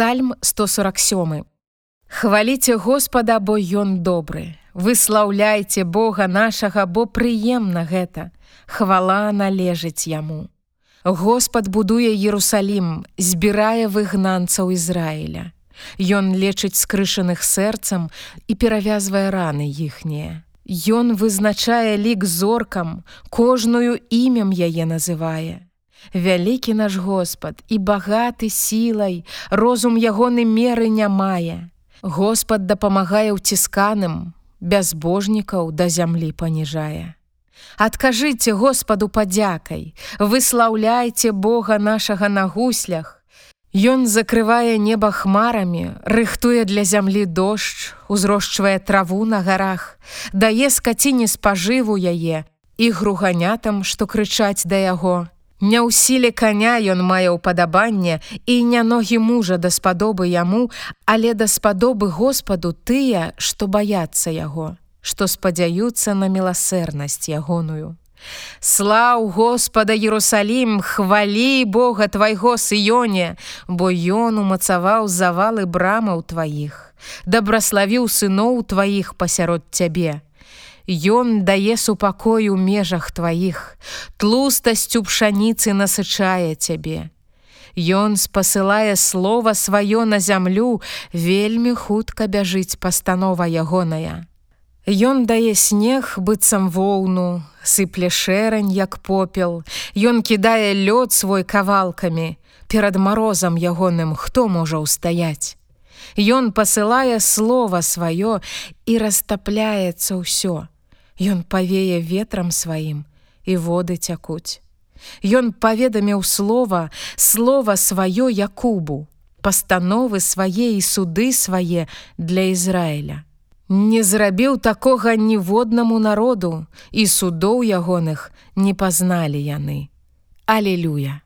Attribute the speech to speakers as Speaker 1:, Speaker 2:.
Speaker 1: Псальм 147. Хваліце Господа, бо ён добры. Выслаўляйце Бога нашага, бо прыемна гэта. Хвала належыць яму. Господ будуе Ерусалім, збірае выгнанцаў Ізраіля. Ён лечыць скрышаных сэрцам і перавязвае раны іхнія. Ён вызначае лік зоркам, кожную імем яе называе. Вялікі наш Господ і багаты сілай, розум ягоны меры не мае. Господ дапамагае ўцісканым, бязбожнікаў да зямлі паніжае. Адкажыце Господу падзякай, выслаўляйце Бога нашага на гуслях. Ён закрывае неба хмарамі, рыхтуе для зямлі дождж, узрошчвае траву на гарах, дае скаціне спажыву яе і груганятам, што крычаць да яго, Не ў сіле каня ён мае ўпадабанне і не ногі мужа даспадобы яму, але даспадобы Господу тыя, што баяцца яго, што спадзяюцца на міласэрнасць ягоную. Слаў Господа Ерусалім, хвалі Бога твайго сыёне, бо ён умацаваў завалы брамаў тваіх, дабраславіў сыноў тваіх пасярод цябе. Ён дае супакой у межах тваіх, тлустасцю пшаніцы насычае цябе. Ён спасылае слова сваё на зямлю, вельмі хутка бяжыць пастанова ягоная. Ён дае снег быццам воўну, сыпле шэрань як попел, Ён кідае лёд свой кавалкамі, перад марозам ягоным хто можа ўстаяць. Ён пасылае слова сваё і растапляецца ўсё. Ён павее ветрам сваім і воды цякуць. Ён паведаміў слова, слова сваё Якубу, пастановы свае і суды свае для Ізраіля. Не зрабіў такога ніводнаму народу і судоў ягоных не пазналі яны. Алелюя!